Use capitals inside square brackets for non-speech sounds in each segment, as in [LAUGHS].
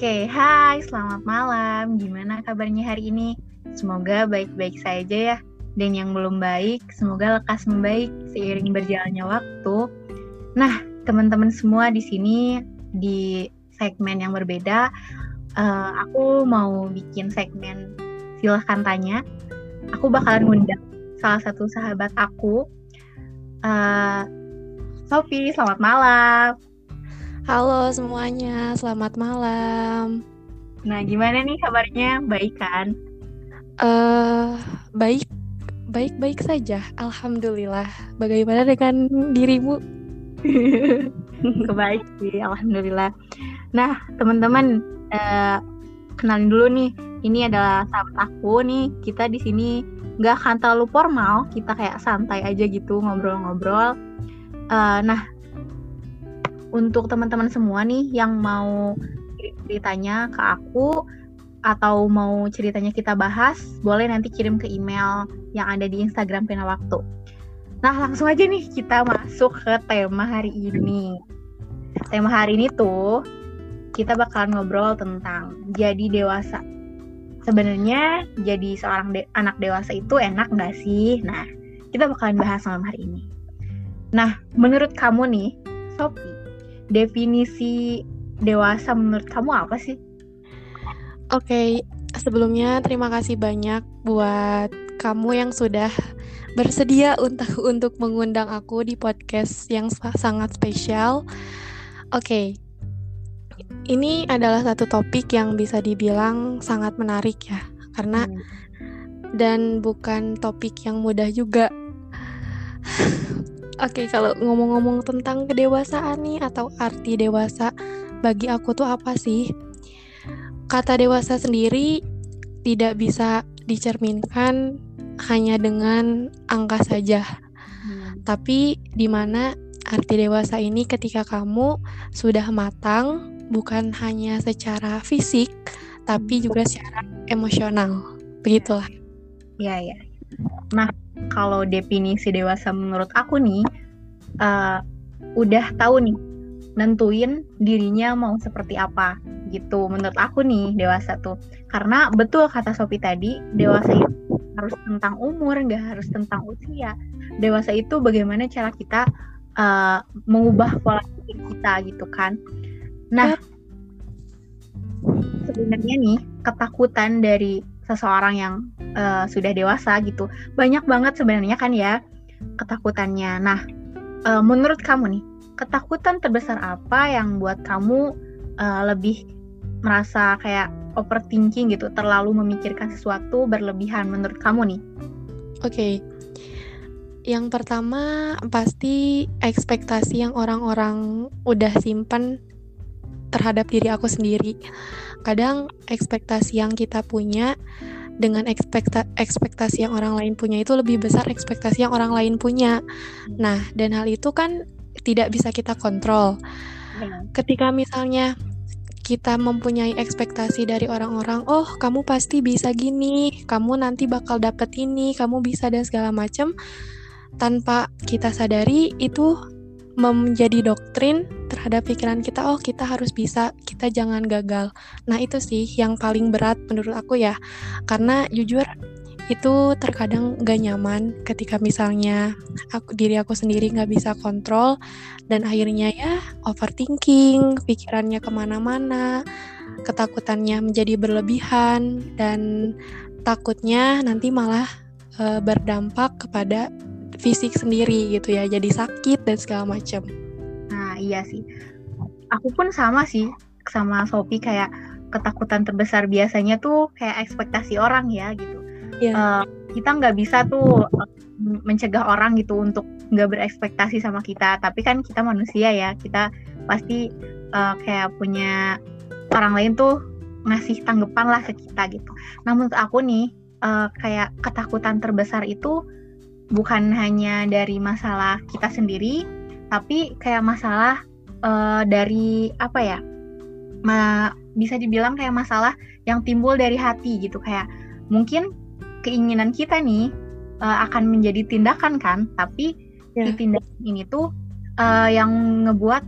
Oke, hai, selamat malam. Gimana kabarnya hari ini? Semoga baik-baik saja ya. Dan yang belum baik, semoga lekas membaik seiring berjalannya waktu. Nah, teman-teman semua di sini di segmen yang berbeda, uh, aku mau bikin segmen silahkan tanya. Aku bakalan ngundang salah satu sahabat aku, uh, Sophie. Selamat malam. Halo semuanya, selamat malam. Nah, gimana nih kabarnya? Baik kan? Uh, baik, baik-baik saja. Alhamdulillah. Bagaimana dengan dirimu? [LAUGHS] Kebaik sih, alhamdulillah. Nah, teman-teman, uh, kenalin dulu nih. Ini adalah sahabat aku nih. Kita di sini nggak akan terlalu formal. Kita kayak santai aja gitu ngobrol-ngobrol. Uh, nah, untuk teman-teman semua nih yang mau ceritanya ke aku atau mau ceritanya kita bahas, boleh nanti kirim ke email yang ada di Instagram Pena Waktu. Nah, langsung aja nih kita masuk ke tema hari ini. Tema hari ini tuh kita bakalan ngobrol tentang jadi dewasa. Sebenarnya jadi seorang de anak dewasa itu enak nggak sih? Nah, kita bakalan bahas malam hari ini. Nah, menurut kamu nih, Sophie, definisi dewasa menurut kamu apa sih? Oke, okay, sebelumnya terima kasih banyak buat kamu yang sudah bersedia untuk untuk mengundang aku di podcast yang sangat spesial. Oke. Okay. Ini adalah satu topik yang bisa dibilang sangat menarik ya, karena hmm. dan bukan topik yang mudah juga. [LAUGHS] Oke, okay, kalau ngomong-ngomong tentang kedewasaan nih atau arti dewasa bagi aku tuh apa sih? Kata dewasa sendiri tidak bisa dicerminkan hanya dengan angka saja. Hmm. Tapi di mana arti dewasa ini ketika kamu sudah matang bukan hanya secara fisik tapi juga secara emosional. Begitulah. Iya, ya. Nah, kalau definisi dewasa menurut aku nih uh, udah tahu nih nentuin dirinya mau seperti apa gitu. Menurut aku nih dewasa tuh. Karena betul kata Sopi tadi dewasa itu harus tentang umur nggak harus tentang usia. Dewasa itu bagaimana cara kita uh, mengubah pola pikir kita gitu kan. Nah sebenarnya nih ketakutan dari seseorang yang uh, sudah dewasa gitu. Banyak banget sebenarnya kan ya ketakutannya. Nah uh, menurut kamu nih ketakutan terbesar apa yang buat kamu uh, lebih merasa kayak overthinking gitu terlalu memikirkan sesuatu berlebihan menurut kamu nih? Oke. Okay. yang pertama pasti ekspektasi yang orang-orang udah simpan terhadap diri aku sendiri kadang ekspektasi yang kita punya dengan ekspekta ekspektasi yang orang lain punya itu lebih besar ekspektasi yang orang lain punya. Nah, dan hal itu kan tidak bisa kita kontrol. Iya. Ketika misalnya kita mempunyai ekspektasi dari orang-orang, oh kamu pasti bisa gini, kamu nanti bakal dapet ini, kamu bisa dan segala macam, tanpa kita sadari itu menjadi doktrin terhadap pikiran kita oh kita harus bisa kita jangan gagal. Nah itu sih yang paling berat menurut aku ya. Karena jujur itu terkadang gak nyaman ketika misalnya aku diri aku sendiri nggak bisa kontrol dan akhirnya ya overthinking pikirannya ke mana-mana ketakutannya menjadi berlebihan dan takutnya nanti malah e, berdampak kepada fisik sendiri gitu ya jadi sakit dan segala macam nah iya sih aku pun sama sih sama Sopi kayak ketakutan terbesar biasanya tuh kayak ekspektasi orang ya gitu yeah. Iya. uh, kita nggak bisa tuh eh, mencegah orang gitu untuk nggak berekspektasi sama kita tapi kan kita manusia ya kita pasti uh, kayak punya orang lain tuh ngasih tanggapan lah ke kita gitu. Nah menurut aku nih uh, kayak ketakutan terbesar itu bukan hanya dari masalah kita sendiri tapi kayak masalah uh, dari apa ya ma bisa dibilang kayak masalah yang timbul dari hati gitu. Kayak mungkin keinginan kita nih uh, akan menjadi tindakan kan tapi yeah. di tindakan ini tuh uh, yang ngebuat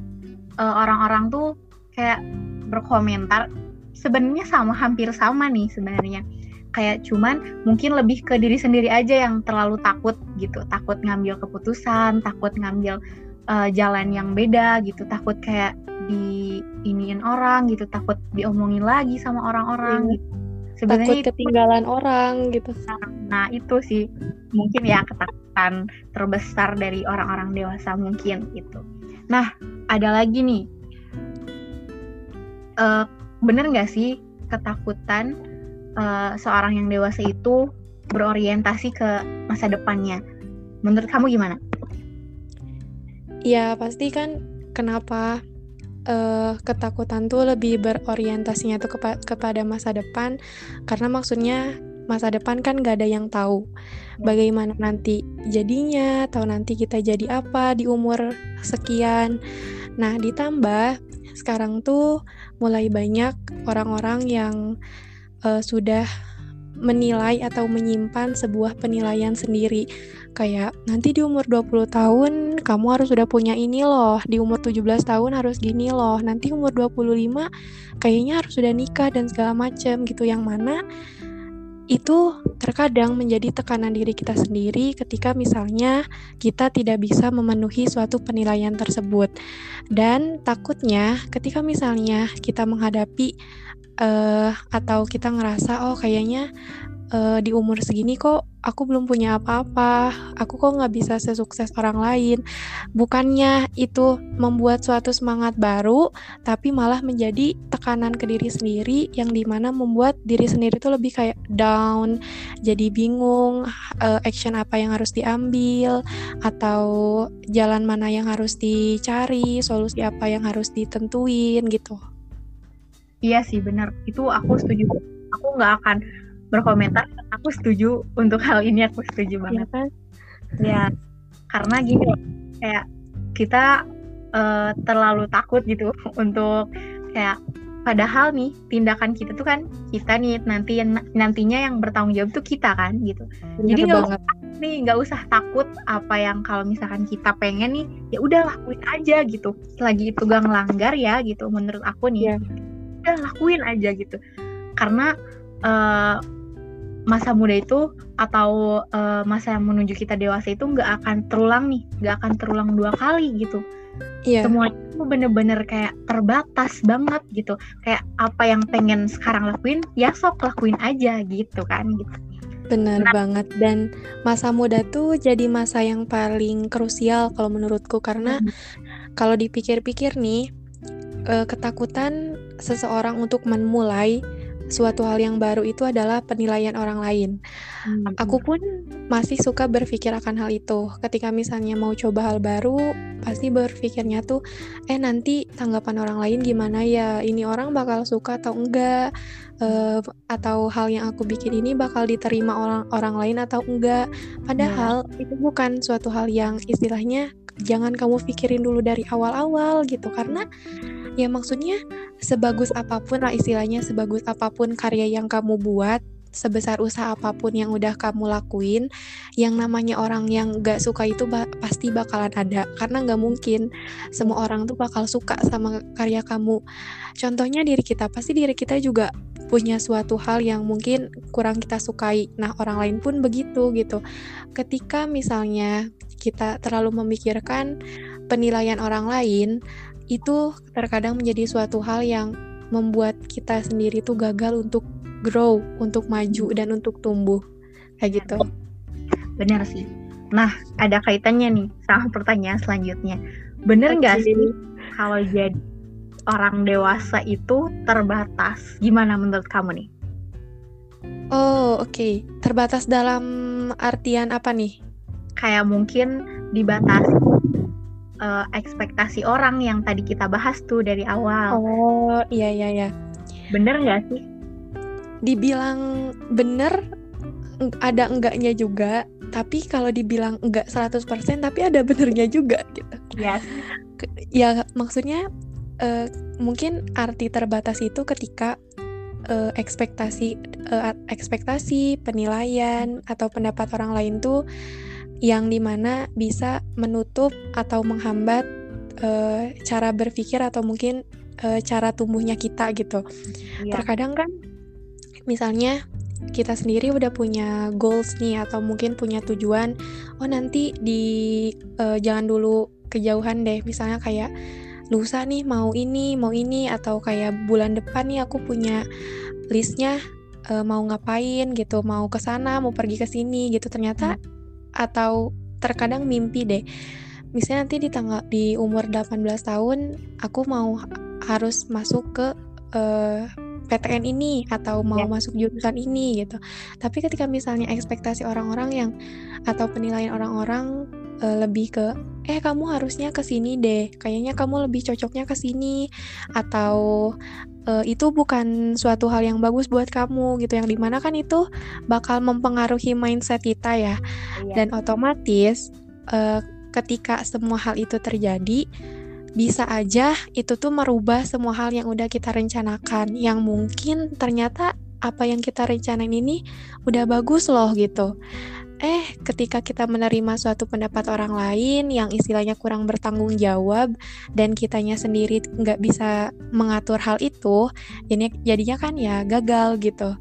orang-orang uh, tuh kayak berkomentar. Sebenarnya sama hampir sama nih sebenarnya kayak cuman mungkin lebih ke diri sendiri aja yang terlalu takut gitu. Takut ngambil keputusan takut ngambil uh, jalan yang beda gitu. Takut kayak di iniin orang gitu takut diomongin lagi sama orang-orang iya. gitu. Sebenarnya takut ketinggalan itu, orang gitu. Nah itu sih. Mungkin ya ketakutan terbesar dari orang-orang dewasa mungkin gitu nah ada lagi nih. Uh, bener nggak sih ketakutan uh, seorang yang dewasa itu berorientasi ke masa depannya. Menurut kamu gimana? Ya pasti kan kenapa uh, ketakutan tuh lebih berorientasinya tuh kepa kepada masa depan karena maksudnya masa depan kan gak ada yang tahu bagaimana nanti jadinya atau nanti kita jadi apa di umur sekian. Nah ditambah sekarang tuh mulai banyak orang-orang yang uh, sudah menilai atau menyimpan sebuah penilaian sendiri. Kayak nanti di umur 20 tahun kamu harus sudah punya ini loh, di umur 17 tahun harus gini loh, nanti umur 25 kayaknya harus sudah nikah dan segala macem gitu yang mana itu terkadang menjadi tekanan diri kita sendiri ketika misalnya kita tidak bisa memenuhi suatu penilaian tersebut. Dan takutnya ketika misalnya kita menghadapi uh, atau kita ngerasa oh kayaknya uh, di umur segini kok aku belum punya apa-apa, aku kok nggak bisa sesukses orang lain. Bukannya itu membuat suatu semangat baru, tapi malah menjadi tekanan ke diri sendiri yang di mana membuat diri sendiri itu lebih kayak down, jadi bingung uh, action apa yang harus diambil atau jalan mana yang harus dicari, solusi apa yang harus ditentuin gitu. Iya sih benar, itu aku setuju. Aku nggak akan berkomentar aku setuju untuk hal ini aku setuju iya banget. ya, kan? ya karena gini kayak kita uh, terlalu takut gitu [LAUGHS] untuk kayak padahal nih tindakan kita tuh kan kita nih nanti nantinya yang bertanggung jawab tuh kita kan gitu. Bener jadi nggak usah nih nggak usah takut apa yang kalau misalkan kita pengen nih ya udah lakuin aja gitu. Lagi itu gak ngelanggar ya gitu menurut aku nih. Yeah. Udah lakuin aja gitu karena uh, masa muda itu atau uh, masa yang menuju kita dewasa itu nggak akan terulang nih, nggak akan terulang dua kali gitu. Iya. Semuanya itu bener-bener kayak terbatas banget gitu. Kayak apa yang pengen sekarang lakuin, ya sok lakuin aja gitu kan gitu. Benar nah, banget dan masa muda tuh jadi masa yang paling krusial kalau menurutku karena hmm. kalau dipikir-pikir nih uh, ketakutan seseorang untuk memulai suatu hal yang baru itu adalah penilaian orang lain. Hmm. Aku pun masih suka berpikir akan hal itu. Ketika misalnya mau coba hal baru, pasti berpikirnya tuh, eh nanti tanggapan orang lain gimana ya? Ini orang bakal suka atau enggak? Uh, atau hal yang aku bikin ini bakal diterima orang orang lain atau enggak? Padahal hmm. itu bukan suatu hal yang istilahnya jangan kamu pikirin dulu dari awal-awal gitu karena ya maksudnya sebagus apa pun lah istilahnya sebagus apa pun karya yang kamu buat sebesar usaha apa pun yang udah kamu lakuin yang namanya orang yang gak suka itu ba pasti bakalan ada. Karena gak mungkin semua orang tuh bakal suka sama karya kamu. Contohnya diri kita pasti diri kita juga punya suatu hal yang mungkin kurang kita sukai. Nah orang lain pun begitu gitu. Ketika misalnya kita terlalu memikirkan penilaian orang lain itu terkadang menjadi suatu hal yang membuat kita sendiri tuh gagal untuk grow, untuk maju dan untuk tumbuh. Kayak gitu. Benar sih. Nah, ada kaitannya nih sama pertanyaan selanjutnya. Bener nggak okay. sih kalau jadi orang dewasa itu terbatas? Gimana menurut kamu nih? Oh, oke. Okay. Terbatas dalam artian apa nih? Kayak mungkin dibatasi uh, ekspektasi orang yang tadi kita bahas tuh dari awal. Oh iya iya iya. Bener nggak sih? Dibilang bener ada enggaknya juga, tapi kalau dibilang enggak 100% tapi ada benernya juga gitu. Yes. Ya maksudnya uh, mungkin arti terbatas itu ketika uh, ekspektasi uh, ekspektasi penilaian atau pendapat orang lain tuh yang di mana bisa menutup atau menghambat uh, cara berpikir atau mungkin uh, cara tumbuhnya kita gitu. Yeah. Terkadang kan misalnya kita sendiri udah punya goals nih atau mungkin punya tujuan oh nanti di uh, jangan dulu kejauhan deh misalnya kayak lusa nih mau ini mau ini atau kayak bulan depan nih aku punya listnya uh, mau ngapain gitu mau ke sana mau pergi ke sini gitu ternyata hmm. Atau terkadang mimpi deh misalnya nanti di tanggal di umur 18 tahun aku mau harus masuk ke uh, PTN ini atau mau yeah. masuk jurusan ini gitu. Tapi ketika misalnya ekspektasi orang-orang yang atau penilaian orang-orang uh, lebih ke eh kamu harusnya ke sini deh, kayaknya kamu lebih cocoknya ke sini atau uh, itu bukan suatu hal yang bagus buat kamu gitu yang di mana kan itu bakal mempengaruhi mindset kita ya. Yeah. Dan otomatis uh, ketika semua hal itu terjadi bisa aja itu tuh merubah semua hal yang udah kita rencanakan yang mungkin ternyata apa yang kita rencanain ini udah bagus loh gitu eh ketika kita menerima suatu pendapat orang lain yang istilahnya kurang bertanggung jawab dan kitanya sendiri nggak bisa mengatur hal itu ini jadinya kan ya gagal gitu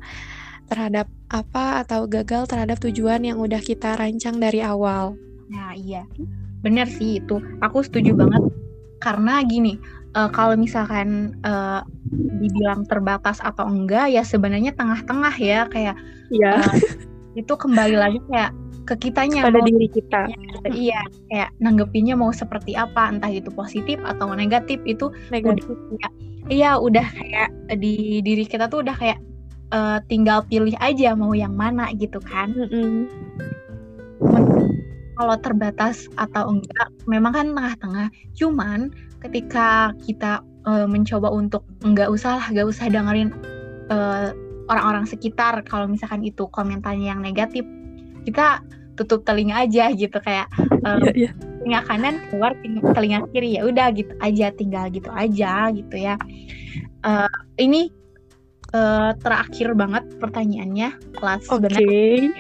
terhadap apa atau gagal terhadap tujuan yang udah kita rancang dari awal. Nah iya. Bener sih itu. Aku setuju banget. Karena gini uh, kalau misalkan uh, dibilang terbatas atau enggak ya sebenarnya tengah-tengah ya kayak ya. uh, [LAUGHS] itu kembali lagi kayak ke kitanya pada diri kita. Iya kayak nanggepinnya mau seperti apa entah itu positif atau negatif itu negatif. udah, iya udah kayak di diri kita tuh udah kayak uh, tinggal pilih aja mau yang mana gitu kan. Mm -hmm kalau terbatas atau enggak memang kan tengah-tengah. Cuman ketika kita uh, mencoba untuk enggak usah lah enggak usah dengerin uh, orang-orang sekitar kalau misalkan itu komentarnya yang negatif kita tutup telinga aja gitu kayak uh, yeah, yeah. telinga kanan keluar telinga kiri ya udah gitu aja tinggal gitu aja gitu ya uh, ini uh, terakhir banget pertanyaannya kelas. Okay.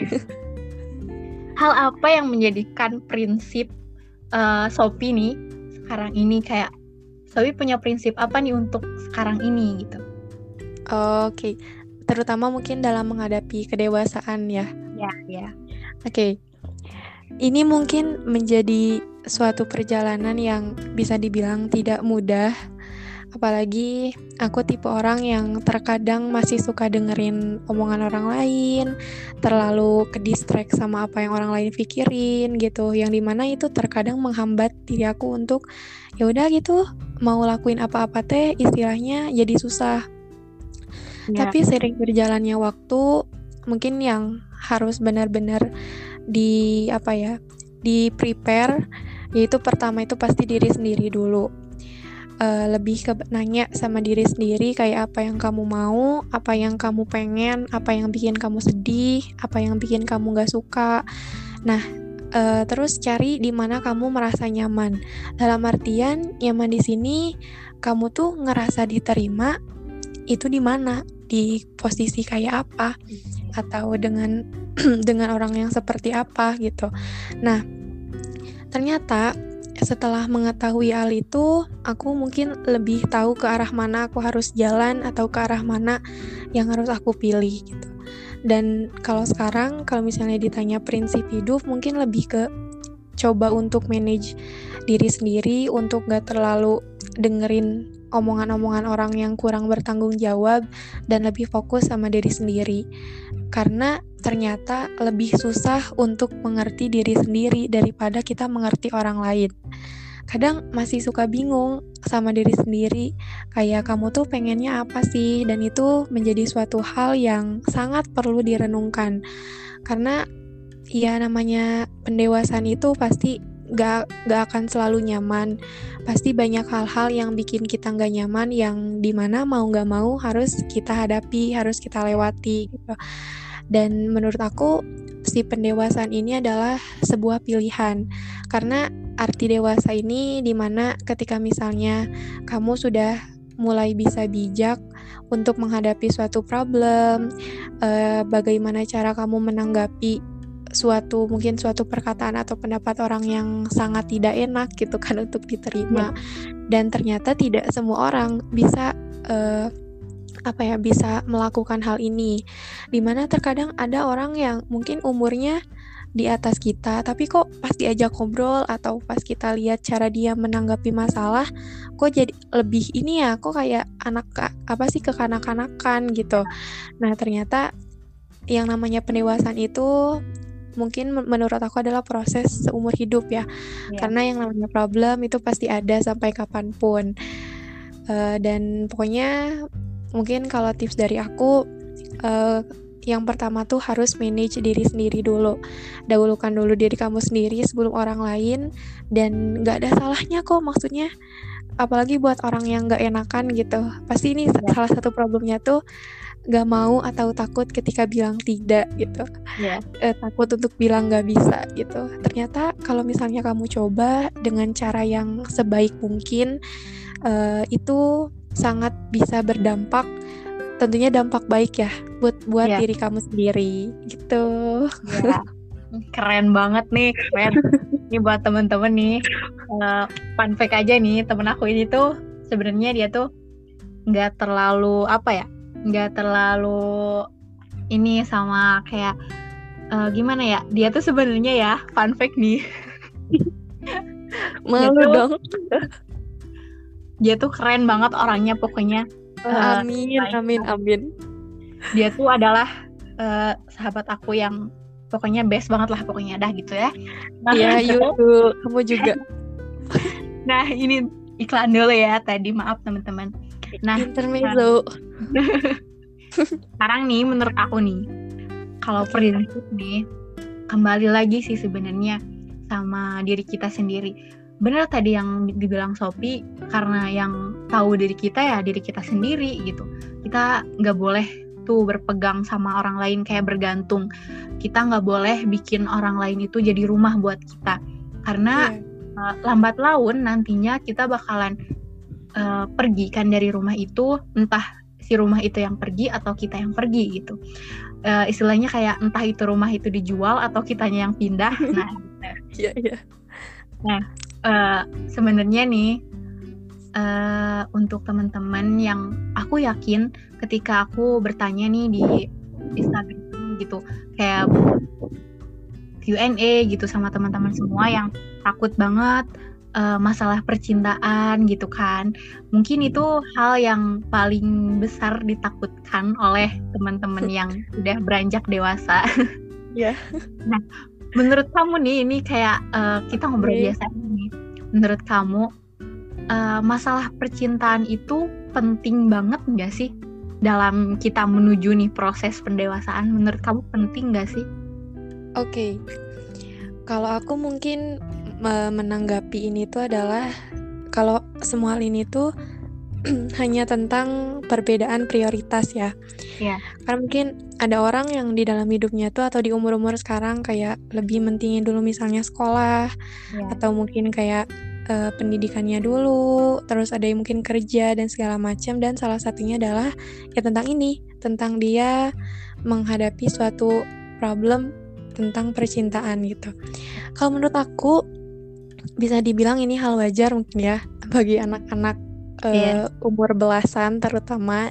hal apa yang menjadikan prinsip uh, Sophie nih sekarang ini kayak Sophie punya prinsip apa nih untuk sekarang ini gitu? Oke, okay. Terutama mungkin dalam menghadapi kedewasaan ya. Ya, ya. Oke. Okay. Ini mungkin menjadi suatu perjalanan yang bisa dibilang tidak mudah Apalagi aku tipe orang yang terkadang masih suka dengerin omongan orang lain, terlalu ke distract sama apa yang orang lain pikirin gitu. Yang di mana itu terkadang menghambat diri aku untuk ya udah gitu mau lakuin apa-apa teh istilahnya jadi susah. Ya. Tapi sering berjalannya waktu mungkin yang harus benar-benar di apa ya di prepare yaitu pertama itu pasti diri sendiri dulu uh, lebih ke nanya sama diri sendiri kayak apa yang kamu mau, apa yang kamu pengen, apa yang bikin kamu sedih, apa yang bikin kamu gak suka. Nah, uh, terus cari di mana kamu merasa nyaman. Dalam artian nyaman di sini kamu tuh ngerasa diterima itu di mana? Di posisi kayak apa? Atau dengan [CLEARS THROAT] dengan orang yang seperti apa gitu. Nah, ternyata setelah mengetahui hal itu, aku mungkin lebih tahu ke arah mana aku harus jalan atau ke arah mana yang harus aku pilih gitu. Dan kalau sekarang kalau misalnya ditanya prinsip hidup mungkin lebih ke coba untuk manage diri sendiri untuk gak terlalu dengerin omongan-omongan orang yang kurang bertanggung jawab dan lebih fokus sama diri sendiri. Karena ternyata lebih susah untuk mengerti diri sendiri daripada kita mengerti orang lain. Kadang masih suka bingung sama diri sendiri, kayak kamu tuh pengennya apa sih, dan itu menjadi suatu hal yang sangat perlu direnungkan. Karena ya namanya pendewasaan itu pasti gak, gak akan selalu nyaman. Pasti banyak hal-hal yang bikin kita gak nyaman, yang di mana mau gak mau harus kita hadapi, harus kita lewati gitu. Dan menurut aku si pendewasaan ini adalah sebuah pilihan karena arti dewasa ini di mana ketika misalnya kamu sudah mulai bisa bijak untuk menghadapi suatu problem, eh, bagaimana cara kamu menanggapi suatu mungkin suatu perkataan atau pendapat orang yang sangat tidak enak gitu kan untuk diterima. Yeah. dan ternyata tidak semua orang bisa uh, apa ya bisa melakukan hal ini. Di mana terkadang ada orang yang mungkin umurnya di atas kita tapi kok pas diajak ngobrol atau pas kita lihat cara dia menanggapi masalah kok jadi lebih ini ya kok kayak anak apa sih kekanak-kanakan gitu. Nah ternyata yang namanya pendewasaan itu mungkin menurut aku adalah proses seumur hidup ya. Yeah. Karena yang namanya problem itu pasti ada sampai kapan pun. Uh, dan pokoknya mungkin kalau tips dari aku uh, yang pertama tuh harus manage diri sendiri dulu. Dahulukan dulu diri kamu sendiri sebelum orang lain dan nggak ada salahnya kok maksudnya apalagi buat orang yang nggak enakan gitu. Pasti ini yeah. salah satu problemnya tuh gak mau atau takut ketika bilang tidak gitu yeah. eh, takut untuk bilang gak bisa gitu ternyata kalau misalnya kamu coba dengan cara yang sebaik mungkin eh, itu sangat bisa berdampak tentunya dampak baik ya buat buat yeah. diri kamu sendiri gitu yeah. keren banget nih keren ini buat temen-temen nih uh, fun fact aja nih temen aku ini tuh sebenarnya dia tuh nggak terlalu apa ya nggak terlalu ini sama kayak uh, gimana ya dia tuh sebenarnya ya fun fact nih. [LAUGHS] Malu dia tuh, dong. [LAUGHS] dia tuh keren banget orangnya pokoknya uh, amin amin amin. Dia tuh adalah uh, sahabat aku yang pokoknya best banget lah pokoknya dah gitu ya. Iya [LAUGHS] yuk kamu juga. Nah ini iklan dulu ya tadi maaf teman-teman Nah, intermezzo. sekarang nih menurut aku nih, kalau prinsip nih kembali lagi sih sebenarnya sama diri kita sendiri. Bener tadi yang dibilang Sopi, karena yang tahu diri kita ya diri kita sendiri gitu. Kita nggak boleh tuh berpegang sama orang lain kayak bergantung. Kita nggak boleh bikin orang lain itu jadi rumah buat kita. Karena yeah. uh, lambat laun nantinya kita bakalan uh, pergi kan dari rumah itu entah si rumah itu yang pergi atau kita yang pergi gitu. Uh, istilahnya kayak entah itu rumah itu dijual atau kitanya yang pindah. [LAUGHS] Nah iya iya. nah uh, sebenarnya nih uh, untuk teman-teman yang aku yakin ketika aku bertanya nih di Instagram gitu kayak Q&A gitu sama teman-teman semua yang takut banget uh, masalah percintaan gitu kan. Mungkin itu hal yang paling besar ditakutkan oleh teman-teman [LAUGHS] yang sudah beranjak dewasa. [LAUGHS] Iya. Yeah. nah, menurut kamu nih ini kayak uh, kita ngobrol okay. biasa nih. Menurut kamu uh, masalah percintaan itu penting banget nggak sih dalam kita menuju nih proses pendewasaan? Menurut kamu penting nggak sih? Oke. Okay. Kalau aku mungkin menanggapi ini tuh adalah kalau semua hal ini tuh [CLEARS THROAT] hanya tentang perbedaan prioritas ya. Iya. Karena mungkin ada orang yang di dalam hidupnya tuh atau di umur-umur sekarang kayak lebih mentingin dulu misalnya sekolah ya. atau mungkin kayak uh, pendidikannya dulu, terus ada yang mungkin kerja dan segala macam dan salah satunya adalah ya tentang ini, tentang dia menghadapi suatu problem tentang percintaan gitu. Kalau menurut aku bisa dibilang ini hal wajar mungkin ya bagi anak-anak uh, yeah. umur belasan terutama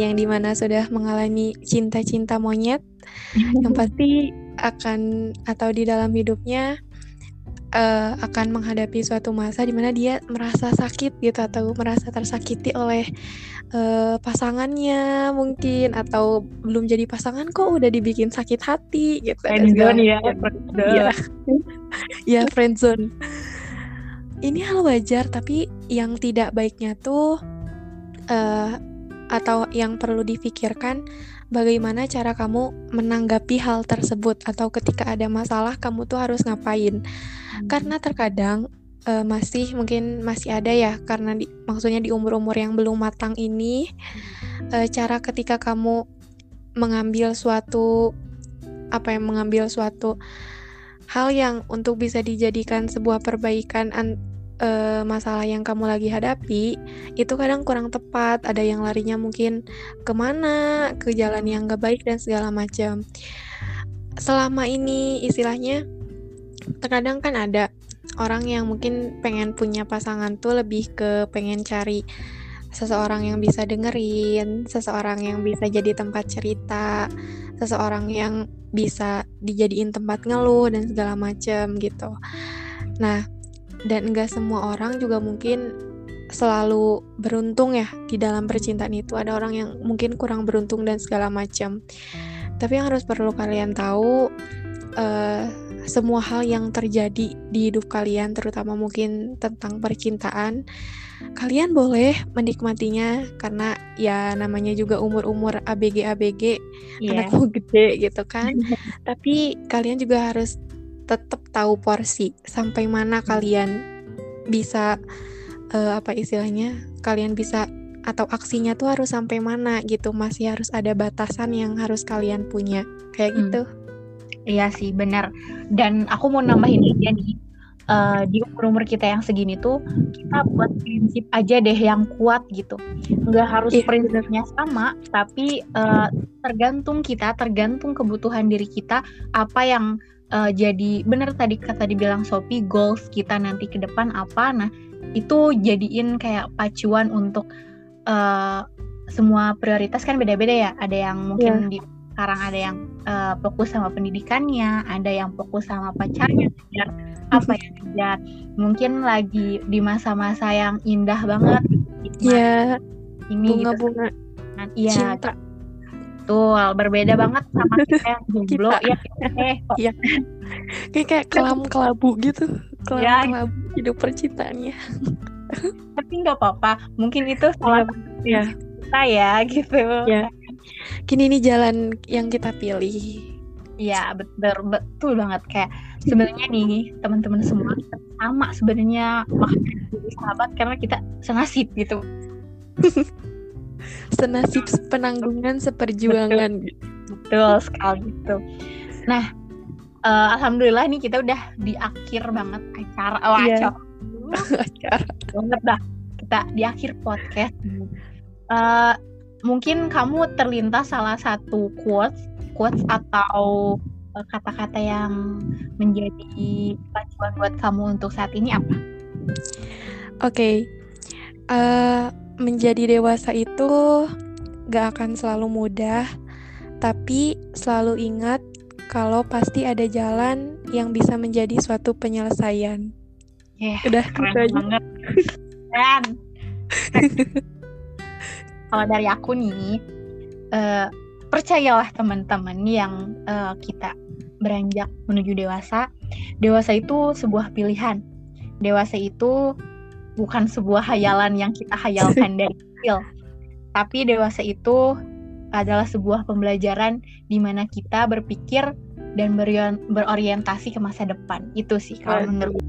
yang di mana sudah mengalami cinta-cinta monyet yang [LAUGHS] pasti akan atau di dalam hidupnya uh, akan menghadapi suatu masa di mana dia merasa sakit gitu atau merasa tersakiti oleh uh, pasangannya mungkin atau belum jadi pasangan kok udah dibikin sakit hati gitu. Friendzone ya, ya, ya friendzone ini hal wajar tapi yang tidak baiknya tuh uh, atau yang perlu difikirkan bagaimana cara kamu menanggapi hal tersebut? Atau ketika ada masalah kamu tuh harus ngapain? Hmm. karena terkadang uh, masih mungkin masih ada ya karena di, maksudnya di umur-umur yang belum matang ini uh, cara ketika kamu mengambil suatu apa yang mengambil suatu hal yang untuk bisa dijadikan sebuah perbaikan uh, masalah yang kamu lagi hadapi itu kadang kurang tepat. Ada yang larinya mungkin ke mana ke jalan yang gak baik dan segala macam. Selama ini istilahnya terkadang kan ada orang yang mungkin pengen punya pasangan tuh lebih ke pengen cari seseorang yang bisa dengerin, seseorang yang bisa jadi tempat cerita, seseorang yang bisa dijadiin tempat ngeluh dan segala macem gitu. Nah, dan enggak semua orang juga mungkin selalu beruntung ya di dalam percintaan itu. Ada orang yang mungkin kurang beruntung dan segala macam. Tapi yang harus perlu kalian tahu, uh, semua hal yang terjadi di hidup kalian, terutama mungkin tentang percintaan, kalian boleh menikmatinya karena ya namanya juga umur-umur ABG ABG, yeah. anak mau [LAUGHS] gede gitu kan. [LAUGHS] Tapi kalian juga harus tetap tahu porsi sampai mana kalian bisa uh, apa istilahnya kalian bisa atau aksinya tuh harus sampai mana gitu masih harus ada batasan yang harus kalian punya kayak hmm. gitu iya sih benar dan aku mau nambahin aja nih uh, di umur umur kita yang segini tuh kita buat prinsip aja deh yang kuat gitu nggak harus yeah. prinsipnya sama tapi uh, tergantung kita tergantung kebutuhan diri kita apa yang uh, jadi bener tadi kata dibilang Sophie goals kita nanti ke depan apa nah itu jadiin kayak pacuan untuk uh, semua prioritas kan beda-beda ya ada yang mungkin yeah. di sekarang ada yang uh, fokus sama pendidikannya ada yang fokus sama pacarnya biar apa ya biar mungkin lagi di masa-masa yang indah banget Iya. Yeah. ini bunga-bunga iya cinta Betul, berbeda banget sama kita yang [LAUGHS] jomblo ya. Eh, [LAUGHS] iya. Kayak kayak kelam kelabu gitu. Kelam ya. kelabu hidup percintaannya. Tapi nggak apa-apa. Mungkin itu salah ya. kita ya gitu. Ya. Kini ini jalan yang kita pilih. Iya, betul betul banget. Kayak sebenarnya nih teman-teman semua sama sebenarnya makanya sahabat karena kita senasib gitu. [LAUGHS] senasib penanggungan seperjuangan. Betul, betul sekali gitu nah uh, alhamdulillah nih kita udah di akhir banget acara. Oh, yeah. [LAUGHS] acara. Banget dah kita di akhir podcast. Uh, mungkin kamu terlintas salah satu quotes quotes atau eh, kata-kata yang menjadi pacuan buat kamu untuk saat ini apa? Oke, okay. uh, menjadi dewasa itu gak akan selalu mudah, tapi selalu ingat kalau pasti ada jalan yang bisa menjadi suatu penyelesaian. Yeah, Udah keren gitu banget. Keren. [LAUGHS] kalau dari aku nih, uh, percayalah teman-teman yang uh, kita beranjak menuju dewasa. Dewasa itu sebuah pilihan. Dewasa itu bukan sebuah hayalan yang kita hayalkan [LAUGHS] dari kecil. Tapi dewasa itu adalah sebuah pembelajaran di mana kita berpikir dan berorientasi ke masa depan. Itu sih kalau menurut